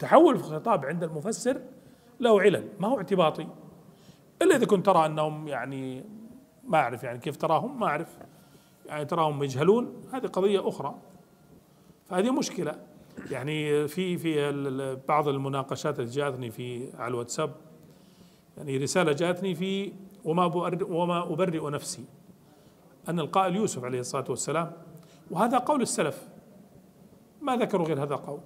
تحول في الخطاب عند المفسر له علل ما هو اعتباطي. إلا إذا كنت ترى أنهم يعني ما أعرف يعني كيف تراهم ما أعرف. يعني تراهم يجهلون هذه قضية أخرى. فهذه مشكلة. يعني في في بعض المناقشات اللي جاتني في على الواتساب. يعني رسالة جاتني في وما وما أبرئ نفسي. أن القائل يوسف عليه الصلاة والسلام. وهذا قول السلف. ما ذكروا غير هذا القول.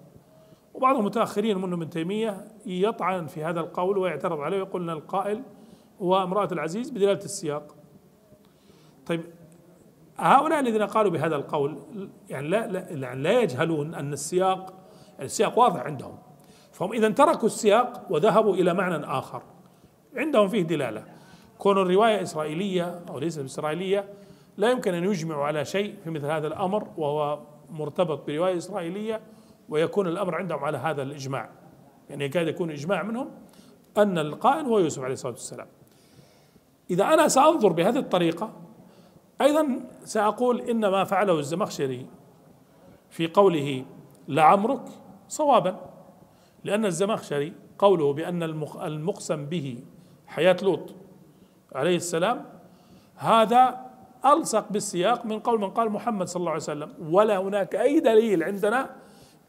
وبعض المتاخرين منهم ابن تيمية يطعن في هذا القول ويعترض عليه ويقول إن القائل هو امرأة العزيز بدلالة السياق. طيب هؤلاء الذين قالوا بهذا القول يعني لا لا, يعني لا يجهلون أن السياق يعني السياق واضح عندهم. فهم إذا تركوا السياق وذهبوا إلى معنى آخر. عندهم فيه دلالة. كون الرواية إسرائيلية أو ليست إسرائيلية لا يمكن أن يجمعوا على شيء في مثل هذا الأمر وهو مرتبط برواية إسرائيلية ويكون الأمر عندهم على هذا الإجماع. يعني يكاد يكون إجماع منهم أن القائل هو يوسف عليه الصلاة والسلام. إذا أنا سأنظر بهذه الطريقة أيضا سأقول إن ما فعله الزمخشري في قوله لعمرك صوابا لأن الزمخشري قوله بأن المقسم به حياة لوط عليه السلام هذا ألصق بالسياق من قول من قال محمد صلى الله عليه وسلم. ولا هناك أي دليل عندنا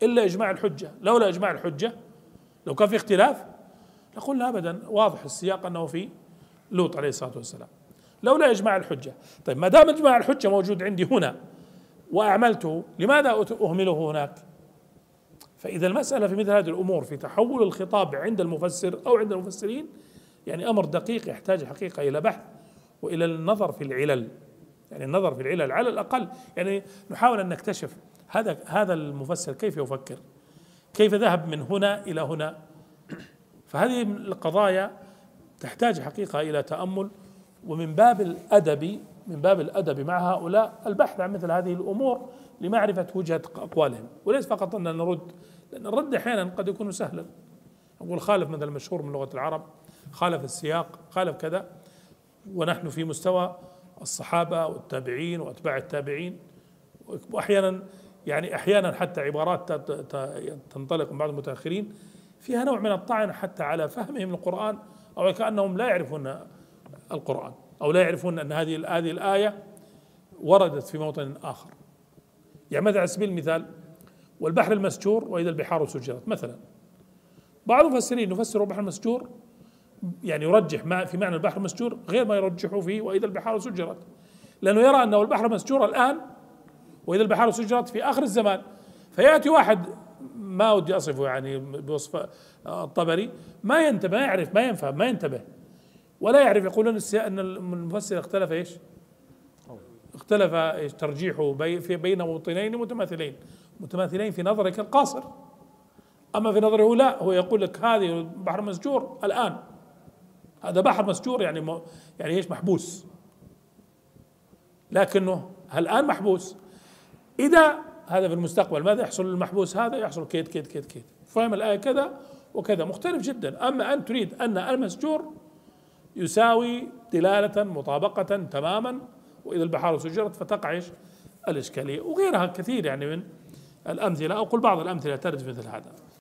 إلا إجماع الحجة. لولا إجماع الحجة لو كان في اختلاف لقلنا ابدا. واضح السياق أنه في لوط عليه الصلاة والسلام. لولا إجماع الحجة. طيب ما دام إجماع الحجة موجود عندي هنا وأعملته لماذا أهمله هناك؟ فإذا المسألة في مثل هذه الأمور في تحول الخطاب عند المفسر أو عند المفسرين يعني أمر دقيق يحتاج حقيقة إلى بحث وإلى النظر في العلل. يعني النظر في العلل على الأقل. يعني نحاول أن نكتشف هذا هذا المفسر كيف يفكر؟ كيف ذهب من هنا إلى هنا؟ فهذه القضايا تحتاج حقيقة إلى تأمل ومن باب الأدب من باب الأدب مع هؤلاء البحث عن مثل هذه الأمور لمعرفة وجهة أقوالهم. وليس فقط أن نرد لأن الرد أحيانا قد يكون سهلا. أقول خالف مثل المشهور من لغة العرب خالف السياق خالف كذا. ونحن في مستوى الصحابة والتابعين وأتباع التابعين. واحيانا يعني أحيانا حتى عبارات تنطلق من بعض المتأخرين فيها نوع من الطعن حتى على فهمهم للقران أو كأنهم لا يعرفون القرآن أو لا يعرفون أن هذه هذه الآية وردت في موطن آخر. يعني مثلا على سبيل المثال والبحر المسجور وإذا البحار سجرت مثلا. بعض المفسرين يفسر البحر المسجور يعني يرجح ما في معنى البحر المسجور غير ما يرجحه فيه وإذا البحار سجرت. لأنه يرى أنه البحر مسجور الآن وإذا البحار سجرت في آخر الزمان فيأتي واحد ما ودي أصفه يعني بوصف الطبري ما ينتبه ما يعرف ما ينفهم ما ينتبه. ولا يعرف يقولون أن المفسر اختلف إيش؟ اختلف إيش؟ ترجيحه بي في بين موطنين متماثلين. متماثلين في نظرك القاصر. أما في نظره لا هو يقول لك هذه بحر مسجور الآن. هذا بحر مسجور يعني يعني إيش؟ محبوس. لكنه الآن محبوس. إذا هذا في المستقبل ماذا يحصل؟ للمحبوس هذا يحصل كيد كيد كيد كيد. فهم الآية كذا وكذا. مختلف جدا. أما أن تريد أن المسجور يساوي دلالة مطابقة تماما وإذا البحار سجرت فتقع إيش الإشكالية. وغيرها كثير يعني من الأمثلة أو قل بعض الأمثلة ترد مثل هذا.